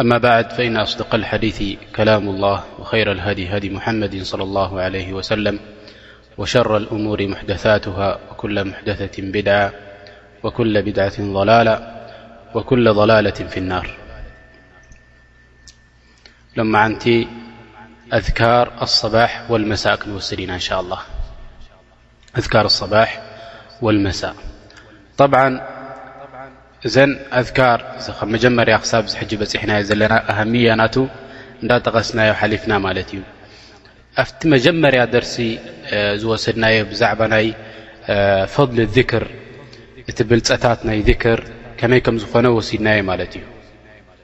أما بعد فإن أصدق الحديث كلام الله وخير الهدي هدي محمد - صلى الله عليه وسلم - وشر الأمور محدثاتها وكل محدثة بدعة وكل بدعة ضلالة وكل ضلالة في النار لمعنتذكراصباح والمساءا ኣዝካር ኣሰባሕ ወልመሳእ ጠብዓ እዘን ኣዝካር እዚ ካብ መጀመርያ ክሳብ ዝሕጂ በፂሕናዮ ዘለና ኣሃሚያ ናቱ እንዳጠቐስናዮ ሓሊፍና ማለት እዩ ኣብቲ መጀመርያ ደርሲ ዝወሰድናዮ ብዛዕባ ናይ ፈضሊ ذክር እቲ ብልፀታት ናይ ذክር ከመይ ከም ዝኾነ ወሲድናዮ ማለት እዩ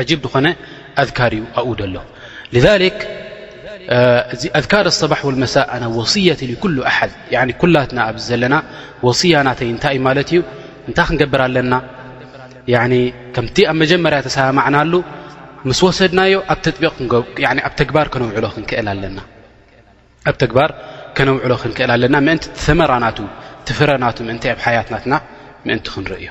ዓጂብ ዝኾነ ኣዝካር እዩ ኣብኡ ዘሎ ሊዛሊክ እዚ ኣዝካር ኣሰባሕ ወልመሳእ ኣነ ወስየት ኩሉ ኣሓድ ኩላትና ኣብዚ ዘለና ወስያ ናተይ እንታይ እዩ ማለት እዩ እንታይ ክንገብር ኣለና ከምቲ ኣብ መጀመርያ ተሰማማዕናሉ ምስ ወሰድናዮ ኣብ ተግባር ከነውዕሎ ክንክእል ኣለና ኣብ ተግባር ከነውዕሎ ክንክእል ኣለና ምእንቲ ተመራ ናቱ ትፍረ ናቱ ምእንቲ ኣብ ሓያት ናትና ምእንቲ ክንርእዮ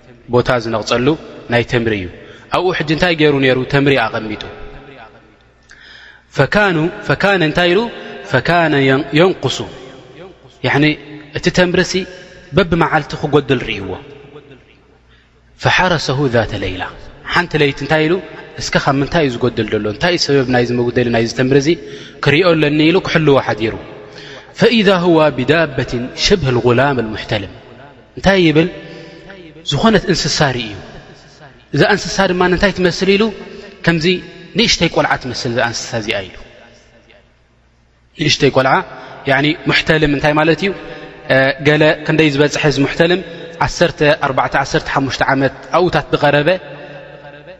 ቦታ ዝነቕፀሉ ናይ ተምሪ እዩ ኣብኡ ሕጂ እንታይ ገይሩ ነይሩ ተምሪ ኣቐሚጡ ፈካኑ ፈካነ እንታይ ኢሉ ፈካነ የንቁሱ እቲ ተምርሲ በብ መዓልቲ ክጎድል ርእይዎ ፈሓረሰሁ ዛተ ለይላ ሓንቲ ለይቲ እንታይ ኢሉ እስከ ካብ ምንታይ እዩ ዝጎድል ዘሎ እንታይ እዩ ሰበብ ናይ ዝመጉደሊ ናይ ዝተምሪ እዚ ክሪኦ ኣለኒ ኢሉ ክሕልዎ ሓዲሩ ፈኢዛ ሁዋ ብዳበትን ሽብህ ጉላም ሙሕተልም እንታይ ይብል ዝኾነት እንስሳ ርእዩ እዛ እንስሳ ድማ ንእንታይ ትመስል ኢሉ ከምዚ ንእሽተይ ቆልዓ ትመስል እዛ እንስሳ እዚኣ ኢሉ ንእሽተይ ቆልዓ ሙሕተልም እንታይ ማለት እዩ ገለ ክንደይ ዝበፅሐ ዚ ሙሕተልም 1415 ዓመት ኣብኡታት ዝቐረበ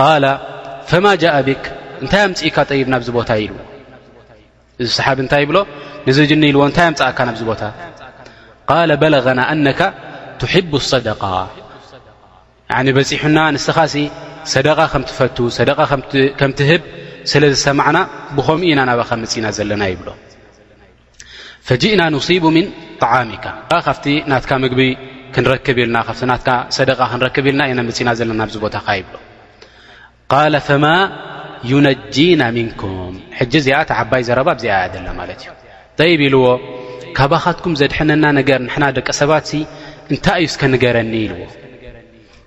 ቃል ፈማ ጃء ብክ እንታይ ኣምፅእካ ጠይብ ናብዚ ቦታ ኢሉ እዚ ሰሓቢ እንታይ ይብሎ ንዚ ጅኒ ኢልዎ እንታይ ኣምፅእካ ናብዚ ቦታ ቃል በለغና ኣነካ ትሕቡ صደቃ በፂሑና ንስኻ ሲ ሰደቃ ከም ትፈቱ ሰደቃ ከም ትህብ ስለ ዝሰማዕና ብከምኡ ኢና ናባኻ መፅእና ዘለና ይብሎ ፈጂእና ኑሲቡ ምን ጣዓሚካ ኣ ካብቲ ናትካ ምግቢ ክንረክብ ኢልና ካብቲ ናትካ ሰደቃ ክንረክብ ኢልና ኢና መፅና ዘለና ኣብዚ ቦታካ ይብሎ ቃለ ፈማ ዩነጂና ምንኩም ሕጂ እዚኣ እቲ ዓባይ ዘረባ ኣብዚኣ እያ ዘላ ማለት እዩ ጠይብ ኢልዎ ካባኻትኩም ዘድሐነና ነገር ንሕና ደቂ ሰባት ሲ እንታይ እዩ እስከ ንገረኒ ኢልዎ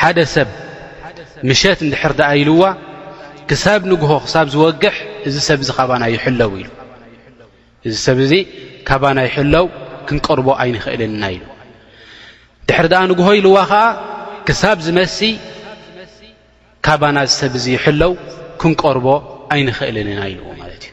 ሓደ ሰብ ምሸት እንድሕር ደኣ ኢልዋ ክሳብ ንግሆ ክሳብ ዝወግሕ እዚ ሰብ እዚ ካባና ይሕለው ኢሉ እዚ ሰብ እዚ ካባና ይሕለው ክንቀርቦ ኣይንኽእልን ኢና ኢሉ ድሕር ደኣ ንግሆ ኢልዋ ኸዓ ክሳብ ዝመሲ ካባና እዚ ሰብ እዚ ይሕለው ክንቀርቦ ኣይንኽእልን ኢና ኢልዎ ማለት እዩ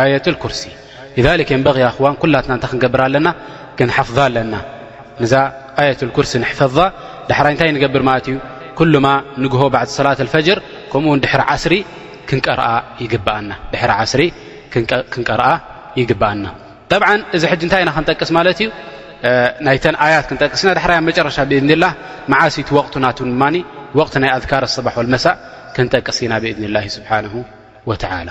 ኣየት ልኩርሲ ሊዛሊክ የንበቂ ኣኽዋን ኩላትና እንታይ ክንገብር ኣለና ክንሓፍዛ ኣለና ንዛ ኣየት ልኩርሲ ንሕፈዛ ዳሕራይ እንታይ ንገብር ማለት እዩ ኩሉማ ንግሆ ባዕዲ ሰላት ልፈጅር ከምኡውን ድሕሪ ዓስሪ ክንቀርኣ ይግብኣና ድሕሪ ዓስሪ ክንቀርኣ ይግብኣና ጠብዓ እዚ ሕጂ እንታይ ኢና ክንጠቅስ ማለት እዩ ናይተን ኣያት ክንጠቅስና ዳሕራይ ኣብ መጨረሻ ብእድኒላ መዓስ ዩቲ ወቕቱ ናቱ ድማ ወቕቲ ናይ ኣድካር ኣሰባሕ ወልመሳእ ክንጠቅስ ኢና ብእድኒ ላሂ ስብሓንሁ ወተዓላ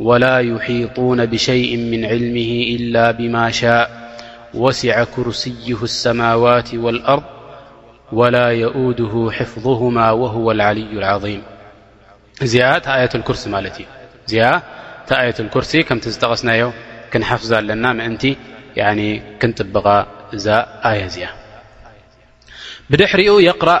ولا يحيطون بشيء من علمه إلا بما شاء وسع كرسيه السماوات والأرض ولا يؤوده حفظهما وهو العلي العظيم آية الكرس آية الكرس كمت تقسناي كنحفظ النا منت كنطبغ ا آية بدحر يقرأ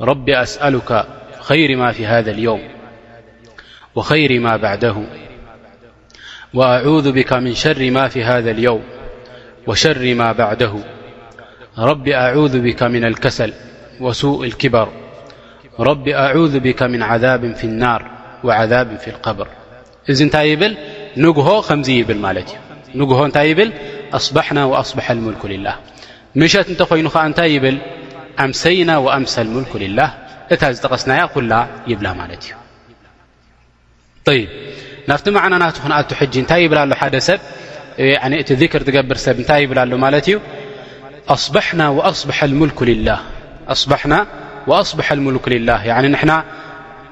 رأسألكخي وأعوذ بك من شر ما في هذا اليوم وشر ما بعده رب أعوذ بك من الكسل وسوء الكبر رب أعوذ بك من عذاب في النار وعذاب في القبرإ እዚ እንታይ ይብል ንግሆ ከምዚ ይብል ማለት እዩ ንግሆ እንታይ ይብል ኣስባሕና ኣስበሐ ልሙልኩ ልላ ምሸት እንተኮይኑ ከዓ እንታይ ይብል ኣምሰይና ኣምሰ ልሙልኩ ልላ እታ ዝጠቀስናያ ኩላ ይብላ ማለት እዩ ይ ናብቲ ማዕና ናቱ ክንኣቱ ሕጂ እንታይ ይብል ኣሎ ሓደ ሰብ እቲ ዚክር ትገብር ሰብ እንታይ ይብል ኣሎ ማለት እዩ ኣስባሕና ኣስበሐ ልሙልኩ ልላ ንሕና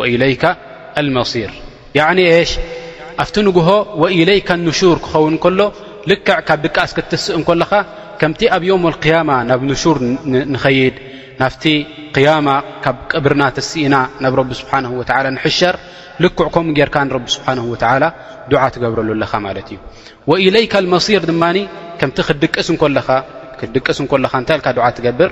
ወኢለይካ ኣልመሲር ያዕኒ እሽ ኣብቲ ንግሆ ወኢለይካ ንሹር ክኸውን ከሎ ልክዕ ካብ ድቃስ ክትስእ እንከለኻ ከምቲ ኣብ ዮም ቅያማ ናብ ንሹር ንኸይድ ናብቲ ቅያማ ካብ ቅብርና ተስኢና ናብ ረቢ ስብሓን ወላ ንሕሸር ልክዕ ከምኡ ጌርካ ንረቢ ስብሓን ወላ ዱዓ ትገብረሉ ኣለኻ ማለት እዩ ወኢለይካ ኣልመሲር ድማ ከምቲ ክትድቅስ ክትድቅስ እንከለኻ እንታይ ኢልካ ዱዓ ትገብር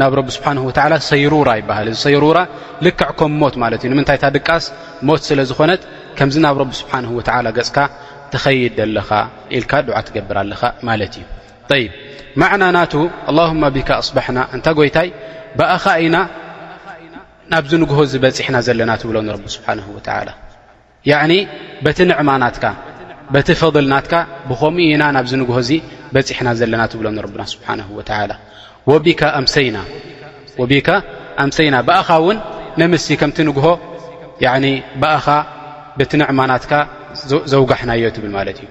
ናብ ረቢ ስብሓን ወተላ ሰይሩራ ይበሃል እዚ ሰይሩራ ልክዕ ከም ሞት ማለት እዩ ንምንታይ እታ ድቃስ ሞት ስለ ዝኾነት ከምዚ ናብ ረቢ ስብሓን ወተላ ገጽካ ትኸይድ ደለኻ ኢልካ ድዓ ትገብር ኣለኻ ማለት እዩ ይ ማዕና ናቱ ኣላሁማ ቢካ ኣስባሕና እንታ ጐይታይ ብኣኻ ኢና ናብዚ ንግሆ ዝበጺሕና ዘለና ትብሎ ንረቢ ስብሓን ወተላ ያዕኒ በቲ ንዕማ ናትካ በቲ ፈضል ናትካ ብኸምኡ ኢና ናብዚ ንግሆ እዚ በፂሕና ዘለና ትብሎ ንረብና ስብሓን ወተላ ወቢካ ኣምሰይና ወቢካ ኣምሰይና ብኣኻ እውን ነምሲ ከምቲ ንግሆ ብኣኻ በቲ ንዕማ ናትካ ዘውጋሕናዮ ትብል ማለት እዩ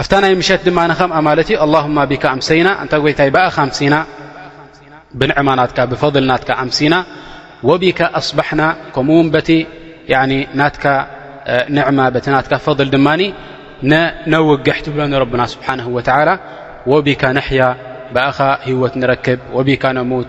ኣብታ ናይ ምሸት ድማ ከምኣ ማለት እዩ ኣላሁማ ቢካ ኣምሰይና ኣንታ ጎይታይ ብኣኻ ኣምሲና ብንዕማ ናትካ ብፈضል ናትካ ኣምሲና ወቢካ ኣስባሕና ከምኡ ውን በቲ ናትካ ንዕማ በቲ ናትካ ፈضል ድማ ነውግሕ ትብሎ ንረብና ስብሓንሁ ወተዓላ ወቢካ ነሕያ ብኣኻ ህይወት ንረክብ ወቢካ ነሙት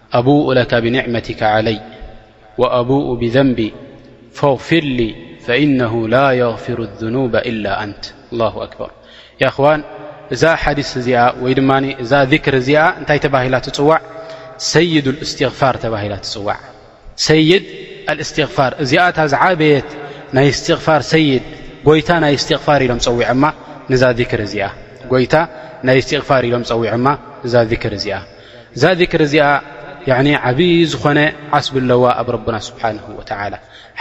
ኣቡኡ ለከ ብኒዕመቲከ ዓለይ ወኣቡኡ ብዘንቢ ፈግፊርሊ ፈኢነሁ ላ የግፊሩ ኣዝኑበ ኢላ ኣንት ኣላሁ ኣክበር የኣኽዋን እዛ ሓዲስ እዚኣ ወይ ድማ እዛ ዚክር እዚኣ እንታይ ተባሂላ ትፅዋዕ ሰይድ እስትቕፋር ተባሂላ ትፅዋዕ ሰይድ ኣልእስትቕፋር እዚኣ እታ ዝዓበየት ናይ እስትቕፋር ሰይድ ጎይታ ናይ እስትቕፋር ኢሎም ፀዊዖማ ንዛ ዚክር እዚኣ ጎይታ ናይ እስትቕፋር ኢሎም ፀዊዖማ እዛ ዚክር እዚኣ እዛ ዚክሪ እዚኣ ዓብዪ ዝኾነ ዓስቢ ኣለዋ ኣብ ረብና ስብሓን ወተላ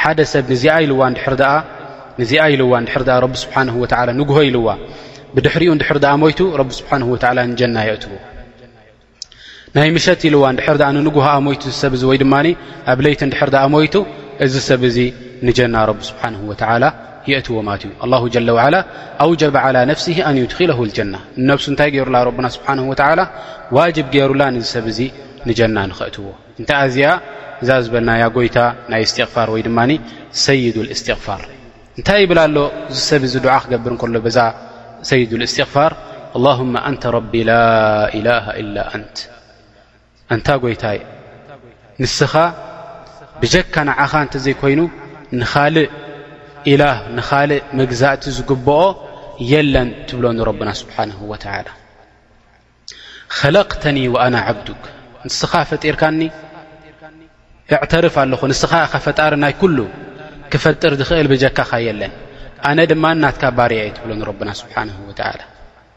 ሓደ ሰብ ንዚኣ ኢልዋ ድር ንዚኣ ኢልዋ እንድሕር ኣ ረቢ ስብሓን ወላ ንግሆ ኢልዋ ብድሕሪኡ እንድሕር ኣ ሞይቱ ረቢ ስብሓን ወላ ንጀና የእትዎ ናይ ምሸት ኢልዋ እንድሕር ኣ ንንግሆ ኣ ሞይቱ ዝሰብ እዚ ወይ ድማ ኣብ ለይቲ እንድሕር ኣ ሞይቱ እዚ ሰብ እዚ ንጀና ረቢ ስብሓን ወላ የእትዎ ማለት እዩ ኣላሁ ጀለ ዋዓላ ኣውጀበ ዓላ ነፍሲ ኣን ዩድኪለሁ ልጀና ንነብሱ እንታይ ገይሩላ ረብና ስብሓን ወተዓላ ዋጅብ ገይሩላ ንዚ ሰብ እዙ ንጀና ንኸእትዎ እንተ ኣዚኣ እዛ ዝበልናያ ጎይታ ናይ እስትቕፋር ወይ ድማ ሰይዱ ልእስትቕፋር እንታይ ይብል ኣሎ እዚ ሰብ እዚ ዱዓ ክገብር እንከሎ በዛ ሰይዱ ልእስትቕፋር ኣላሁማ ኣንተ ረቢ ላኢላሃ ኢላ ኣንት ኣንታ ጐይታይ ንስኻ ብጀካ ንዓኻ እንተ ዘይኮይኑ ንኻልእ ኢላህ ንኻልእ መግዛእቲ ዝግብኦ የለን ትብሎ ንረብና ስብሓንሁ ወተዓላ ኸለቅተኒ ወኣና ዓብዱክ ንስኻ ፈጢርካኒ እዕተርፍ ኣለኹ ንስኻ ኢኻ ፈጣሪ ናይ ኩሉ ክፈጥር ዝኽእል ብጀካኻ የለን ኣነ ድማ ናትካ ባርያ እየ ትብሎ ንረብና ስብሓንሁ ወተዓላ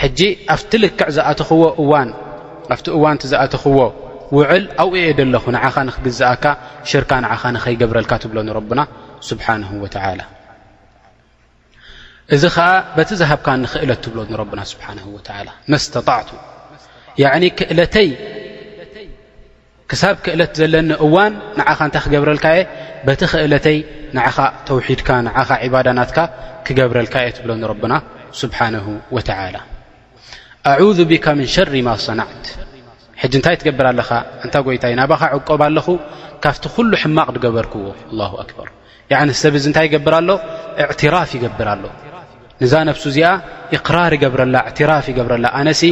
ሕጂ ኣብቲ ልክዕ ዝኣተኽዎ እዋን ኣብቲ እዋን እቲ ዝኣተኽዎ ውዕል ኣብኡ እየ ደለኹ ንዓኻ ንክግዝኣካ ሽርካ ንዓኻ ንኸይገብረልካ ትብሎ ንረብና ስብሓንሁ ወተዓላ እዚ ከዓ በቲ ዝሃብካ ንክእለት ትብሎ ንረብና ስብሓንሁ ወተዓላ መስተጣዕቱ ያዕኒ ክእለተይ ክሳብ ክእለት ዘለኒ እዋን ንዓኻ እንታይ ክገብረልካ እየ በቲ ክእለተይ ንዓኻ ተውሒድካ ንዓኻ ዕባዳ ናትካ ክገብረልካ እየ ትብሎ ንረብና ስብሓንሁ ወተዓላ ኣዑዙ ቢካ ምን ሸሪ ማ ሰናዕት ሕጂ እንታይ ትገብር ኣለኻ እንታ ጎይታይ ናባኻ ዕቆብ ኣለኹ ካብቲ ኩሉ ሕማቕ ዝገበርክዎ ኣላሁ ኣክበር ን ሰብ እዚ እንታይ ይገብር ኣሎ እዕትራፍ ይገብር ኣሎ ንዛ ነፍሱ እዚኣ እቅራር ይገብረላ እዕትራፍ ይገብረላ ኣነሲ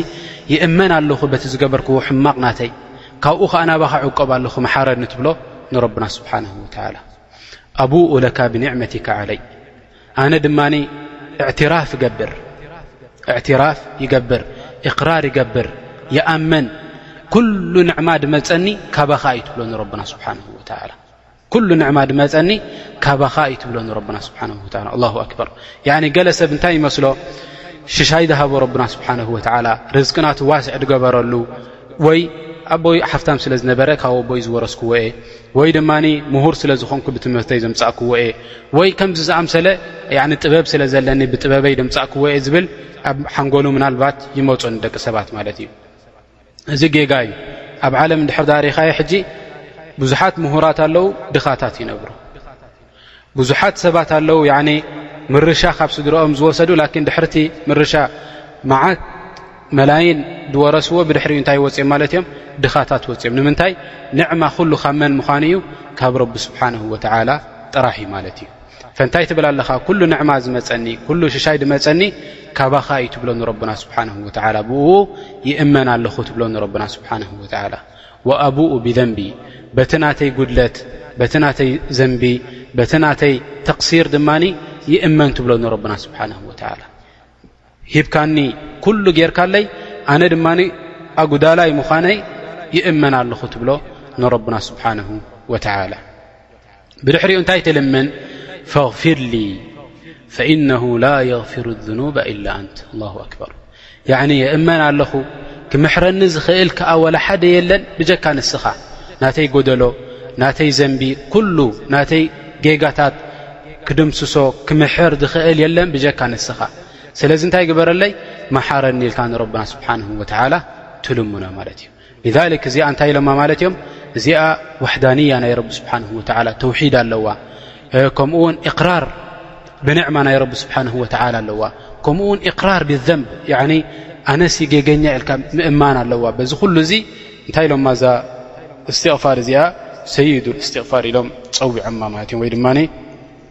ይእመን ኣለኹ በቲ ዝገበርክዎ ሕማቕ ናተይ ካብኡ ከዓ ናባኻ ዕቀብ ኣለኹ መሓረ ንትብሎ ንረብና ስብሓን ወላ ኣቡኡ ለካ ብኒዕመትካ ዓለይ ኣነ ድማ እዕትራፍ ይገብር እዕትራፍ ይገብር እቅራር ይገብር ይኣመን ኩሉ ንዕማ ድመፀኒ ካባኻ እዩ ትብሎ ንረብና ስብሓን ወላ ኩሉ ንዕማ ድመፀኒ ካባኻ እዩ ትብሎ ንረብና ስብሓን ወተላ ኣላ ኣክበር ገለ ሰብ እንታይ ይመስሎ ሽሻይ ድሃቦ ረብና ስብሓን ወተላ ርዝቅናቱ ዋስዕ ድገበረሉ ወይ ኣቦይ ሓፍታም ስለ ዝነበረ ካብ ኣቦይ ዝወረስክዎ እየ ወይ ድማ ምሁር ስለ ዝኾንኩ ብትምህርተይ ዘምፃእክዎ እየ ወይ ከምዚ ዝኣምሰለ ጥበብ ስለ ዘለኒ ብጥበበይ ደምፃእክዎ እየ ዝብል ኣብ ሓንጎሉ ምናልባት ይመፁ ንደቂ ሰባት ማለት እዩ እዚ ጌጋ እዩ ኣብ ዓለም ድሕር ዳሪኻየ ሕጂ ብዙሓት ምሁራት ኣለዉ ድኻታት ይነብሩ ብዙሓት ሰባት ኣለዉ ምርሻ ካብ ስድርኦም ዝወሰዱ ላኪን ድሕርቲ ምርሻ መዓት መላይን ዝወረስዎ ብድሕሪኡ እንታይ ወፅኦም ማለት እዮም ድኻታት ወፅኦም ንምንታይ ንዕማ ኩሉ ካብ መን ምዃኑ እዩ ካብ ረቢ ስብሓን ወተላ ጥራህ ማለት እዩ ፈንታይ ትብል ኣለኻ ኩሉ ንዕማ ዝመፀኒ ኩሉ ሽሻይ ድመፀኒ ካባኻ እዩ ትብሎ ንረብና ስብሓን ወላ ብኡ ይእመን ኣለኹ ትብሎ ንረብና ስብሓን ወላ ወኣብኡ ብዘንቢ በቲ ናተይ ጉድለት በቲ ናተይ ዘንቢ በቲ ናተይ ተቕሲር ድማ ይእመን ትብሎ ንረብና ስብሓን ወላ ሂብካኒ ኩሉ ጌርካለይ ኣነ ድማ ኣጉዳላይ ምዃነይ ይእመን ኣለኹ ትብሎ ንረብና ስብሓንሁ ወተላ ብድሕሪኡ እንታይ ትልምን ፈፊርሊ ፈኢነሁ ላ የፊሩ ذኑባ ኢላ ኣንት ላ ኣክበር የእመን ኣለኹ ክምሕረኒ ዝኽእል ከዓ ወላ ሓደ የለን ብጀካ ንስኻ ናተይ ጎደሎ ናተይ ዘንቢ ኩሉ ናተይ ጌጋታት ክድምስሶ ክምሕር ዝኽእል የለን ብጀካ ንስኻ ስለዚ እንታይ ግበረለይ መሓረኒ ኢልካ ንረብና ስብሓን ወተላ ትልሙና ማለት እዩ ሊክ እዚኣ እንታይ ኢሎማ ማለት እዮም እዚኣ ዋሕዳንያ ናይ ረቢ ስብሓን ወተላ ተውሒድ ኣለዋ ከምኡ ውን እቅራር ብንዕማ ናይ ረቢ ስብሓን ወተላ ኣለዋ ከምኡ ውን እቅራር ብዘንብ ኣነሲ ጌገኛ ኢልካ ምእማን ኣለዋ በዚ ኩሉ እዚ እንታይ ኢሎማ እዛ እስትቕፋር እዚኣ ሰይዱ እስትቕፋር ኢሎም ፀዊዖማ ማለት እዮም ወይ ድማ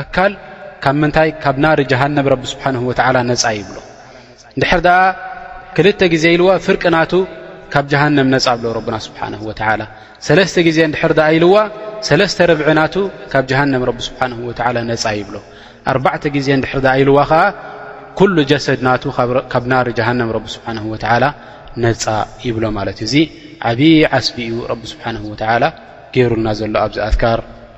ኣካል ካብ ምንታይ ካብ ናሪ ጀሃነብ ረቢ ስብሓን ወተዓላ ነፃ ይብሎ እንድሕር ደኣ ክልተ ግዜ ኢልዎ ፍርቂ ናቱ ካብ ጀሃነም ነፃ ብሎ ረብና ስብሓን ወተዓላ ሰለስተ ግዜ እንድሕር ደኣ ኢልዋ ሰለስተ ርብዒ ናቱ ካብ ጀሃነም ረቢ ስብሓን ወተዓላ ነፃ ይብሎ ኣርባዕተ ግዜ እንድሕር ደኣ ኢልዋ ኸዓ ኩሉ ጀሰድ ናቱ ካብ ናሪ ጀሃነም ረቢ ስብሓን ወተዓላ ነፃ ይብሎ ማለት እዩ እዙ ዓብዪ ዓስቢ እዩ ረቢ ስብሓን ወተዓላ ገይሩልና ዘሎ ኣብዚ ኣትካር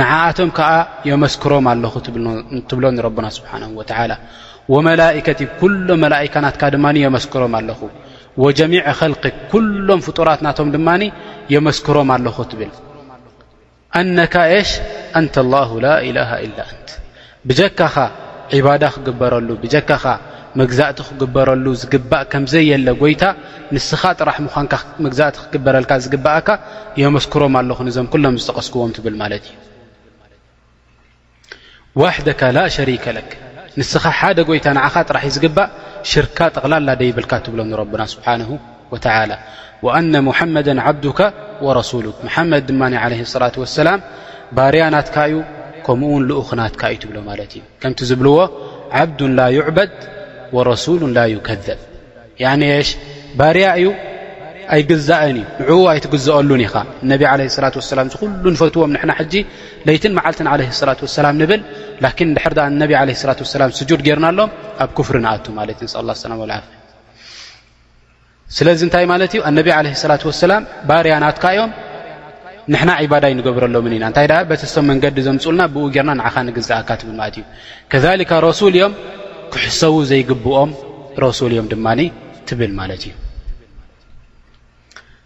ንዓኣቶም ከዓ የመስክሮም ኣለኹ ትብሎ ንረብና ስብሓን ወተላ ወመላእከቲ ኩሎም መላእካ ናትካ ድማ የመስክሮም ኣለኹ ወጀሚዕ ኸልክ ኩሎም ፍጡራት ናቶም ድማ የመስክሮም ኣለኹ ትብል ኣነካ የሽ ኣንተ ላሁ ላኢላሃ ኢላ ኣንት ብጀካኻ ዒባዳ ክግበረሉ፣ ብጀካኻ መግዛእቲ ክግበረሉ ዝግባእ ከም ዘየለ ጎይታ ንስኻ ጥራሕ ምዃንካ መግዛእቲ ክግበረልካ ዝግባኣካ የመስክሮም ኣለኹ ንዘም ኩሎም ዝጠቐስክዎም ትብል ማለት እዩ። ዋሕደካ ላ ሸሪከ ለክ ንስኻ ሓደ ጎይታ ንዓኻ ጥራሕ እዩ ዝግባእ ሽርካ ጠቕላላ ደይብልካ ትብሎ ንረብና ስብሓንሁ ወተዓላ ወኣነ ሙሓመዳ ዓብዱካ ወረሱሉክ መሓመድ ድማ ዓለ ሰላት ወሰላም ባርያ ናትካ እዩ ከምኡ ውን ልኡኽ ናትካ እዩ ትብሎ ማለት እዩ ከምቲ ዝብልዎ ዓብዱን ላ ይዕበድ ወረሱሉን ላ ይከዘብ የሽ ባርያ እዩ ኣይግዛእን እዩ ንዕኡ ኣይትግዘአሉን ኢኻ እነቢ ዓለ ሰላት ወሰላም እዚ ኩሉ ንፈትዎም ንሕና ሕጂ ለይትን መዓልትን ዓለ ሰላት ወሰላም ንብል ላኪን ድሕር ኣ እነቢ ዓለ ስላት ወሰላም ስጁድ ገይርና ኣሎም ኣብ ክፍሪ ንኣቱ ማለት እዩ ንስ ላ ሰላም ወልዓፍ ስለዚ እንታይ ማለት እዩ ኣነቢ ዓለ ሰላት ወሰላም ባርያ ናትካ እዮም ንሕና ዕባዳ ይንገብረሎምን ኢና እንታይ ኣ በቲ ስቶም መንገዲ ዘምፁልና ብኡ ገርና ንዓኻ ንግዝኣካ ትብል ማለት እዩ ከሊካ ረሱል እዮም ክሕሰቡ ዘይግብኦም ረሱል እዮም ድማ ትብል ማለት እዩ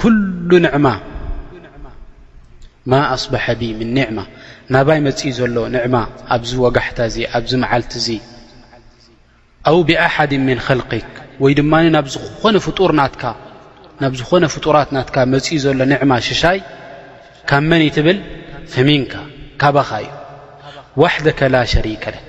ኩሉ ንዕማ ማ ኣስበሐ ብ ምን ኒዕማ ናባይ መፅኢ ዘሎ ንዕማ ኣብዚ ወጋሕታ እዚ ኣብዚ መዓልቲ እዚ ኣው ብኣሓድ ምን ኸልክ ወይ ድማ ናብ ዝኾነ ፍጡር ናትካ ናብ ዝኾነ ፍጡራት ናትካ መፅኢ ዘሎ ንዕማ ሽሻይ ካብ መን እዩ ትብል ፈሚንካ ካባኻ እዩ ዋሕደከ ላ ሸሪከ ለክ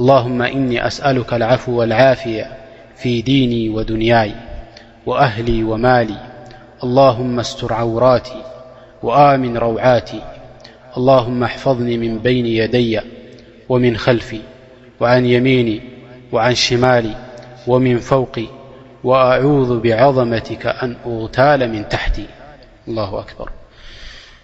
اللهم إني أسألك العفو العافية في ديني ودنياي وأهلي ومالي اللهم استر عوراتي وآمن روعاتي اللهم احفظني من بين يدي ومن خلفي وعن يميني وعن شمالي ومن فوقي وأعوذ بعظمتك أن أغتال من تحتي الله أكبر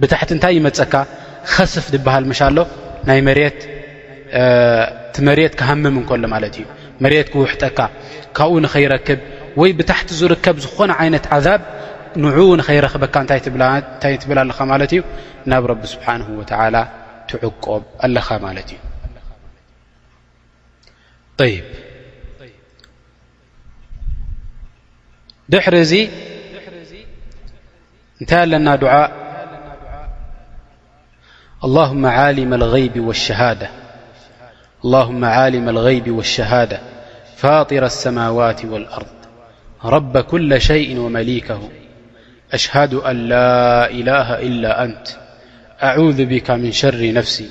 ብታሕቲ እንታይ ይመፀካ ኸስፍ ድበሃል ምሻ ኣሎ ናይ መሬት እቲ መሬት ክሃምም እንከሎ ማለት እዩ መሬት ክውሕጠካ ካብኡ ንኸይረክብ ወይ ብታሕቲ ዝርከብ ዝኾነ ዓይነት ዓዛብ ንኡ ንኸይረኽበካ እታይ ታይ ትብል ኣለኻ ማለት እዩ ናብ ረቢ ስብሓን ወተላ ትዕቆብ ኣለኻ ማለት እዩ حرزي اتال لنا دعاء اللهم عالم الغيب والشهادة اللهم عالم الغيب والشهادة فاطر السماوات والأرض رب كل شيء ومليكه أشهد أن لا إله إلا أنت أعوذ بك من شر نفسي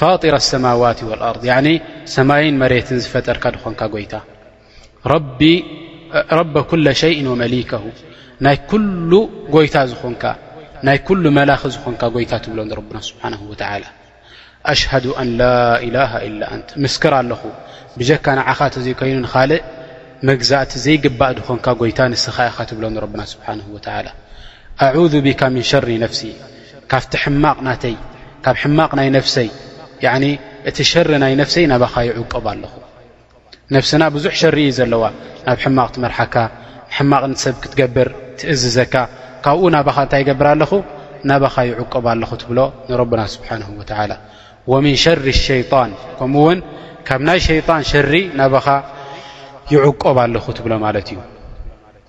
ፋጢራ ኣሰማዋት ወልኣርድ ሰማይን መሬትን ዝፈጠርካ ድኾንካ ጎይታ ረቢ ኩለ ሸይን ወመሊከሁ ናይ ኩሉ ጎይታ ዝኾንካ ናይ ኩሉ መላኺ ዝኾንካ ጎይታ ትብሎ ንረብና ስብሓን ወተላ ኣሽሃዱ ኣን ላኢላሃ ኢላ ኣንት ምስክር ኣለኹ ብጀካ ንዓኻ እተዘይኮይኑ ንኻልእ መግዛእቲ ዘይግባእ ድኾንካ ጎይታ ንስኻ ኢኻ ትብሎ ንረብና ስብሓን ወተላ ኣዙ ብካ ምን ሸሪ ነፍሲ ካብቲ ሕማቕ ናተይ ካብ ሕማቕ ናይ ነፍሰይ እቲ ሸሪ ናይ ነፍሰይ ናባኻ ይዕቆብ ኣለኹ ነፍስና ብዙሕ ሸሪ እዩ ዘለዋ ናብ ሕማቕ ትመርሓካ ሕማቕ ንሰብ ክትገብር ትእዝዘካ ካብኡ ናባኻ እንታይ ይገብር ኣለኹ ናባኻ ይዕቆብ ኣለኹ ትብሎ ንረብና ስብሓን ወተላ ወምን ሸሪ ሸይጣን ከምኡ ውን ካብ ናይ ሸይጣን ሸሪ ናባኻ ይዕቆብ ኣለኹ ትብሎ ማለት እዩ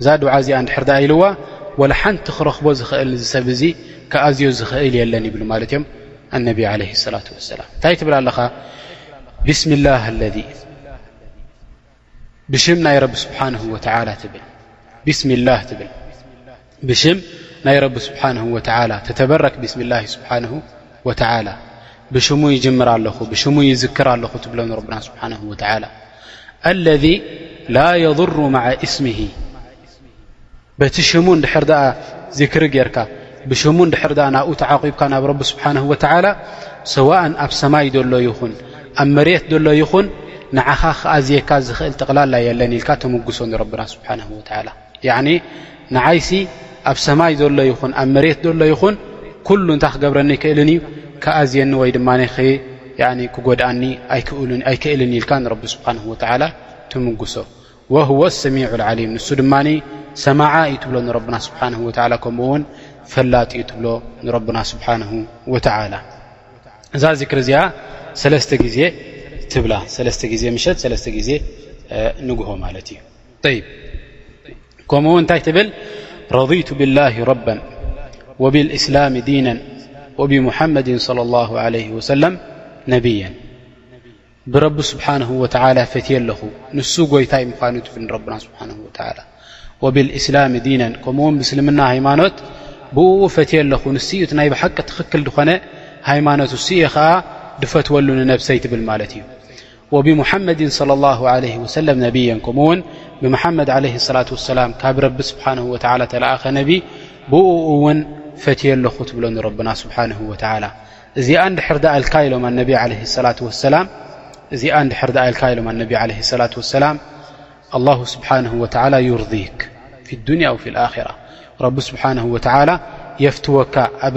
እዛ ድዓ እዚኣ እንድሕር ዳኣ ኢልዋ ወላ ሓንቲ ክረኽቦ ዝኽእል ንዚ ሰብ እዚ ክኣዝዮ ዝኽእል የለን ይብሉ ማለት እዮም ኣነቢ ዓለ ሰላት ወሰላም እንታይ ትብል ኣለኻ ብስሚ ላህ ኣለዚ ብሽም ናይ ረቢ ስብሓን ወተላ ትብል ብስሚ ላህ ትብል ብሽም ናይ ረቢ ስብሓን ወተላ ተተበረክ ብስሚ ላ ስብሓን ወተዓላ ብሽሙ ይጅምር ኣለኹ ብሽሙ ይዝክር ኣለኹ ትብሎ ንረብና ስብሓንሁ ወተዓላ ኣለዚ ላ የضሩ ማዓ እስምሂ በቲ ሽሙ እንድሕር ድኣ ዚክሪ ጌርካ ብሽሙ እንድሕር ድኣ ናብኡ ተዓቂብካ ናብ ረቢ ስብሓንሁ ወተዓላ ሰዋእን ኣብ ሰማይ ዘሎ ይኹን ኣብ መሬት ዘሎ ይኹን ንዓኻ ክኣዝየካ ዝኽእል ጠቕላላ የለን ኢልካ ተምጉሶ ንረብና ስብሓንሁ ወተዓላ ያዕኒ ንዓይሲ ኣብ ሰማይ ዘሎ ይኹን ኣብ መሬት ዘሎ ይኹን ኩሉ እንታይ ክገብረኒ ኣይክእልን እዩ ክኣዝየኒ ወይ ድማ ክጎድኣኒ ኣይክእልን ኢልካ ንረቢ ስብሓን ወተዓላ ትምጉሶ ወህወ ሰሚዑ ዓሊም ንሱ ድማ ሰማዓ እዩ ትብሎ ንረብና ስብሓን ወላ ከምኡ እውን ፈላጥ እዩ ትብሎ ንረብና ስብሓን ወተዓላ እዛ ዚክሪ እዚኣ ሰለስተ ግዜ ትብላ ሰለስተ ግዜ ምሸት ሰለስተ ግዜ ንግሆ ማለት እዩ ከምኡ ውን እንታይ ትብል ረضቱ ብላه ረባ ወብእስላም ዲና ወብሙሓመድ صለ ላه ለ ወሰለም ነብያ ብረቢ ስብሓንሁ ወተላ ፈትየ ኣለኹ ንሱ ጎይታይ ምዃኑ ትብል ንረብና ስብሓን ወላ ወብእስላም ዲና ከምኡውን ብእስልምና ሃይማኖት ብእኡ ፈትየ ኣለኹ ንስ ዩ እቲ ናይ ብሓቂ ትኽክል ዝኾነ ሃይማኖት እሱ እየ ኸዓ ድፈትወሉ ንነብሰይ ትብል ማለት እዩ وبمحمد صلى الله عليه وسلم نبي كمون بمحمد عليه الصلة والسلام ب رب سبحانه وتل ل نب ب ون فتي ال بل نربن سبحانه وتعال ر لك لم انب عليه الصلة وسلام الله سبحانه وتعل يرضيك في الدنيا وفي الآخرة رب سبحانه وتعال يفتوك ب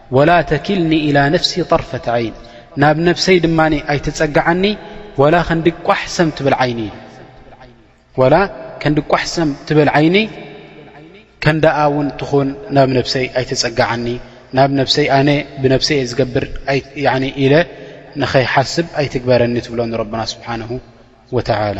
ወላ ተኪልኒ ኢላ ነፍሲ ጠርፈት ዓይን ናብ ነብሰይ ድማ ኣይትጸግዓኒ ወላ ከንዲ ቋሕ ሰም ትበል ዓይኒ ከንዳኣ ውን ትኹን ናብ ነብሰይ ኣይትጸግዓኒ ናብ ነብሰይ ኣነ ብነብሰይ ዝገብር ኢለ ንኸይሓስብ ኣይትግበረኒ ትብሎ ንረብና ስብሓንሁ ወተዓላ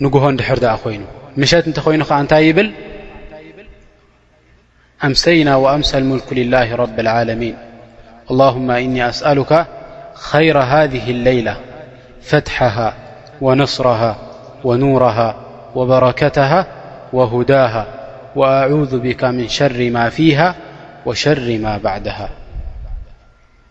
نجه دحر د ين مشت نت ين نت يبل أمسينا وأمسى الملك لله رب العالمين اللهم إني أسألك خير هذه الليلة فتحها ونصرها ونورها وبركتها وهداها وأعوذ بك من شر ما فيها وشر ما بعدها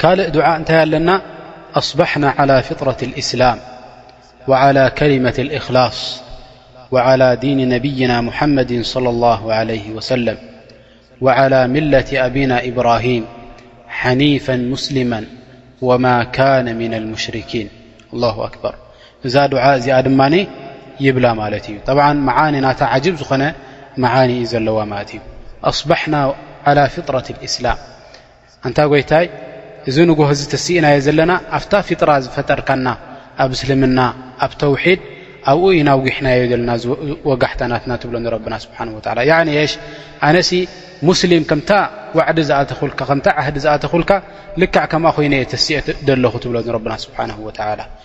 ካلእ دع እنታይ ኣለና أصبحنا على فطرة الإسلام وعلى كلمة الإخلاص وعلى دين نبينا محمد صلى الله عليه وسلم وعلى ملة أبينا إبراهيم حنيفا مسلما وما كان من المشركين الله أكبر እዛ ዱዓ እዚኣ ድማ ይብላ ማለት እዩ ጠብዓ መዓኒ ናታ ዓጅብ ዝኾነ መዓኒ እዩ ዘለዋ ማለት እዩ ኣስባሕና ዓላ ፍጥረት ልእስላም ኣንታ ጐይታይ እዚ ንጉሆ እዚ ተስኢናዮ ዘለና ኣብታ ፍጥራ ዝፈጠርካና ኣብ እስልምና ኣብ ተውሒድ ኣብኡ ዩ ናውጒሕናዮ ዘለና ወጋሕታ ናትና ትብሎ ንረብና ስብሓን ወላ የሽ ኣነሲ ሙስሊም ከምታ ዋዕዲ ዝኣተኹልካ ከምታ ዓህዲ ዝኣተኹልካ ልካዕ ከምኣ ኮይነ እየ ተስኤ ዘለኹ ትብሎ ንረብና ስብሓን ወላ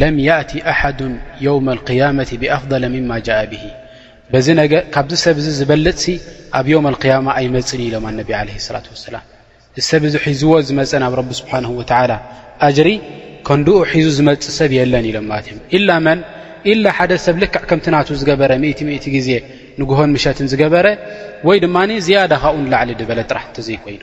ለም ያእቲ ኣሓዱ የውመ ልቅያመቲ ብኣፍضለ ምማ ጃእ ብሂ በዚ ነገ ካብዚ ሰብ እዚ ዝበልጽሲ ኣብ ዮም ኣልቅያማ ኣይመጽን ኢሎም ኣነቢ ዓለ ስላት ወሰላም እዚ ሰብ እዚ ሒዝዎ ዝመፀ ናብ ረቢ ስብሓን ወተዓላ ኣጅሪ ከንድኡ ሒዙ ዝመፅ ሰብ የለን ኢሎም ማለት እዮም ኢላ መን ኢላ ሓደ ሰብ ልክዕ ከምቲ ናቱ ዝገበረ ምእቲ ምእቲ ግዜ ንግሆን ምሸትን ዝገበረ ወይ ድማ ዝያዳ ካብኡን ላዕሊ ድበለ ጥራሕ እንተዘይኮይኑ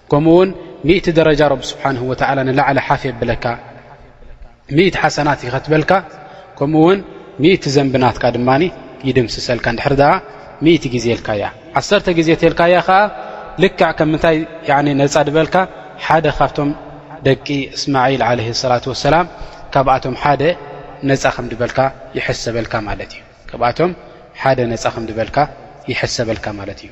ከምኡ ውን ሚእቲ ደረጃ ረቢ ስብሓንሁ ወተዓላ ንላዕሊ ሓፍ የብለካ ሚእቲ ሓሰናት ይኸትበልካ ከምኡ ውን ሚእቲ ዘንብናትካ ድማ ይድምስሰልካ ንድሕር ድኣ ሚእቲ ግዜ ልካያ ዓሰርተ ግዜ ተልካያ ከዓ ልክዕ ከም ምንታይ ነፃ ድበልካ ሓደ ካብቶም ደቂ እስማዒል ዓለ ሰላት ወሰላም ካብኣቶም ሓደ ነፃ ከም ድበልካ ይሕሰበልካ ማለት እዩ ካብኣቶም ሓደ ነፃ ከም ድበልካ ይሕሰበልካ ማለት እዩ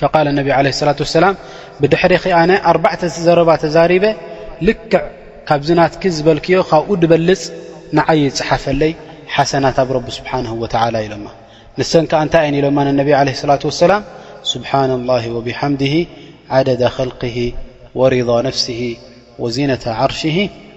ፈቃለ ነቢ ዓለ ሰላት ወሰላም ብድሕሪ ኺኣነ ኣርባዕተ ዘረባ ተዛሪበ ልክዕ ካብዚ ናትኪ ዝበልክዮ ካብኡ ድበልፅ ንዓይ ይፅሓፈለይ ሓሰናት ኣብ ረቢ ስብሓን ወተዓላ ኢሎማ ንሰን ከዓ እንታይ እየን ኢሎማ ንነቢ ዓለ ስላት ወሰላም ስብሓና ላሂ ወብሓምድሂ ዓደዳ ኸልቅሂ ወሪዳ ነፍስሂ ወዚነታ ዓርሽሂ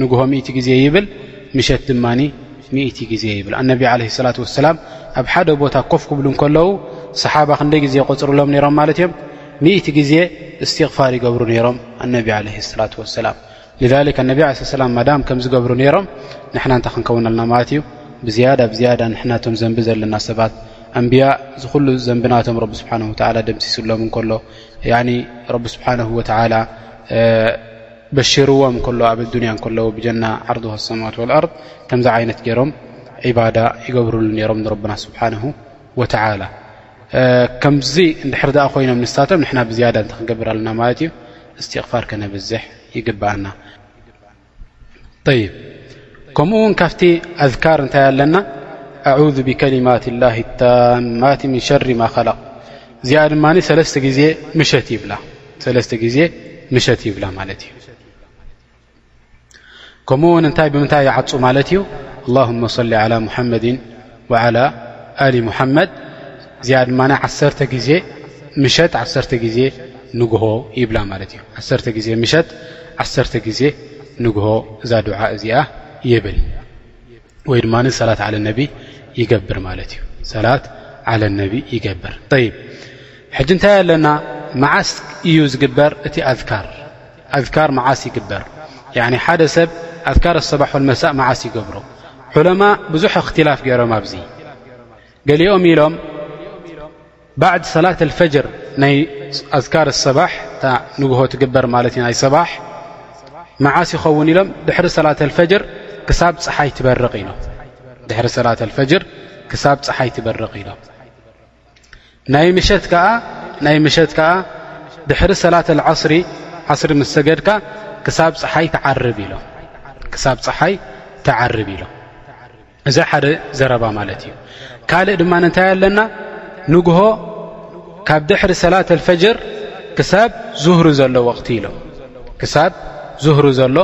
ንግሆ ሚእቲ ግዜ ይብል ምሸት ድማ ሚእቲ ግዜ ይብል ኣነቢ ዓለ ሰላት ወሰላም ኣብ ሓደ ቦታ ኮፍ ክብሉ እንከለዉ ሰሓባ ክንደይ ግዜ ቆፅርሎም ነይሮም ማለት እዮም ሚእቲ ግዜ እስትቕፋር ይገብሩ ነይሮም ኣነቢ ዓለ ሰላት ወሰላም ልዛሊክ ኣነቢ ዓለ ሰላም ማዳም ከም ዝገብሩ ነይሮም ንሕና እንታይ ክንከውን ኣለና ማለት እዩ ብዝያዳ ብዝያዳ ንሕናቶም ዘንቢ ዘለና ሰባት ኣንብያ ዝኩሉ ዘንብናቶም ረቢ ስብሓን ወተዓላ ደምሲስሎም እንከሎ ረቢ ስብሓን ወተዓላ በሽርዎም ከሎ ኣብ ኣዱንያ ከለዉ ብጀና ዓርዱሃ ኣሰማዋት ወልኣርድ ከምዚ ዓይነት ገይሮም ዒባዳ ይገብርሉ ነይሮም ንረብና ስብሓንሁ ወተዓላ ከምዚ እንድሕር ዳኣ ኮይኖም ንሳቶም ንሕና ብዝያዳ እንተ ክንገብር ኣለና ማለት እዩ እስትቕፋር ከነብዝሕ ይግብኣና ይብ ከምኡ ውን ካብቲ ኣዝካር እንታይ ኣለና ኣዑዙ ብከሊማት ላሂ ታማት ምን ሸሪ ማ ኸለቕ እዚኣ ድማ ሰለስተ ግዜ ምሸት ይብላ ሰለስተ ግዜ ምሸት ይብላ ማለት እዩ ከምኡ ውን እንታይ ብምንታይ ይዓፁ ማለት እዩ ኣላሁመ ሰሊ ዓላ ሙሓመድን ወዓላ ኣሊ ሙሓመድ እዚኣ ድማ ዓሰርተ ግዜ ምሸት ዓሰርተ ግዜ ንግሆ ይብላ ማለት እዩ ዓሰርተ ግዜ ምሸት ዓሰርተ ግዜ ንግሆ እዛ ድዓ እዚኣ ይብል ወይ ድማ ሰላት ዓለ ነቢ ይገብር ማለት እዩ ሰላት ዓለ ነቢ ይገብር ይብ ሕጂ እንታይ ኣለና መዓስ እዩ ዝግበር እቲ ኣዝካር ኣዝካር መዓስ ይግበር ያኒ ሓደ ሰብ ኣዝካር ኣሰባሑ መሳእ መዓስ ይገብሮ ዑለማ ብዙሕ እክትላፍ ገይሮም ኣብዚ ገሊኦም ኢሎም ባዕድ ሰላት ኣልፈጅር ናይ ኣዝካር ኣሰባሕ እታ ንግሆ ትግበር ማለት እዩ ናይ ሰባሕ መዓስ ይኸውን ኢሎም ድሕሪ ሰላት ኣልፈጅር ክሳብ ፀሓይ ትበርቕ ኢሎም ድሕሪ ሰላት ኣልፈጅር ክሳብ ፀሓይ ትበርቕ ኢሎም ናይ ምሸት ከኣ ድሕሪ ሰላት ዓስሪ ዓስሪ ምስ ሰገድካ ክሳብ ፀሓይ ትዓርብ ኢሎም ክሳብ ፀሓይ ትዓርብ ኢሎም እዚ ሓደ ዘረባ ማለት እዩ ካልእ ድማ እንታይ ኣለና ንግሆ ካብ ድሕሪ ሰላት ኣልፈጅር ክሳብ ዝህሩ ዘሎ ወቕቲ ኢሎም ክሳብ ዝህሩ ዘሎ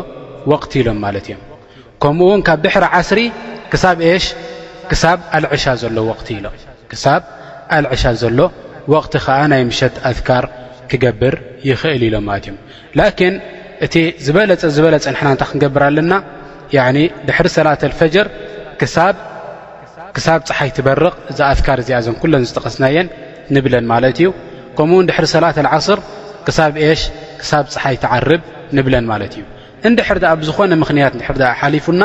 ወቕቲ ኢሎም ማለት እዮም ከምኡ ውን ካብ ድሕሪ ዓስሪ ክሳብ ሽ ክሳብ ኣልዕሻ ዘሎ ወቕቲ ኢሎ ክሳብ ኣልዕሻ ዘሎ ወቕቲ ከዓ ናይ ምሸት ኣዝካር ክገብር ይኽእል ኢሎ ማለት እዮም ላኪን እቲ ዝበለፀ ዝበለፀ ንሕና እንታይ ክንገብር ኣለና ድሕሪ ሰላት ኣልፈጀር ክሳብ ፀሓይ ትበርቕ እዛ ኣዝካር እዚኣ ዘን ኩለን ዝጠቐስናየን ንብለን ማለት እዩ ከምኡ ውን ድሕሪ ሰላት ኣልዓስር ክሳብ ሽ ክሳብ ፀሓይ ትዓርብ ንብለን ማለት እዩ እንድሕር ድኣ ብዝኾነ ምኽንያት እንድሕር ድኣ ሓሊፉና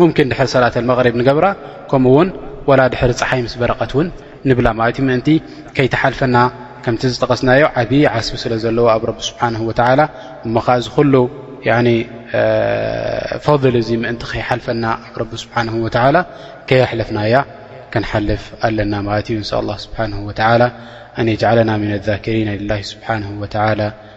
ሙምኪን ድሕሪ ሰላት ኣልመቕሪብ ንገብራ ከምኡ ውን ወላ ድሕሪ ፀሓይ ምስ በረቐት ውን ንብላ ማለት እዩ ምእንቲ ከይተሓልፈና ከምቲ ዝጠቐስናዮ ዓብዪ ዓስቢ ስለ ዘለዎ ኣብ ረቢ ስብሓን ወተዓላ እሞ ከዓ እዚ ኩሉ ፈضሊ እዚ ምእንቲ ከይሓልፈና ኣብ ረቢ ስብሓን ወተዓላ ከየሕለፍናያ ክንሓልፍ ኣለና ማለት እዩ እንስ ላ ስብሓን ወተላ ኣን የጅዓለና ምን ኣዛኪሪና ልላ ስብሓን ወተላ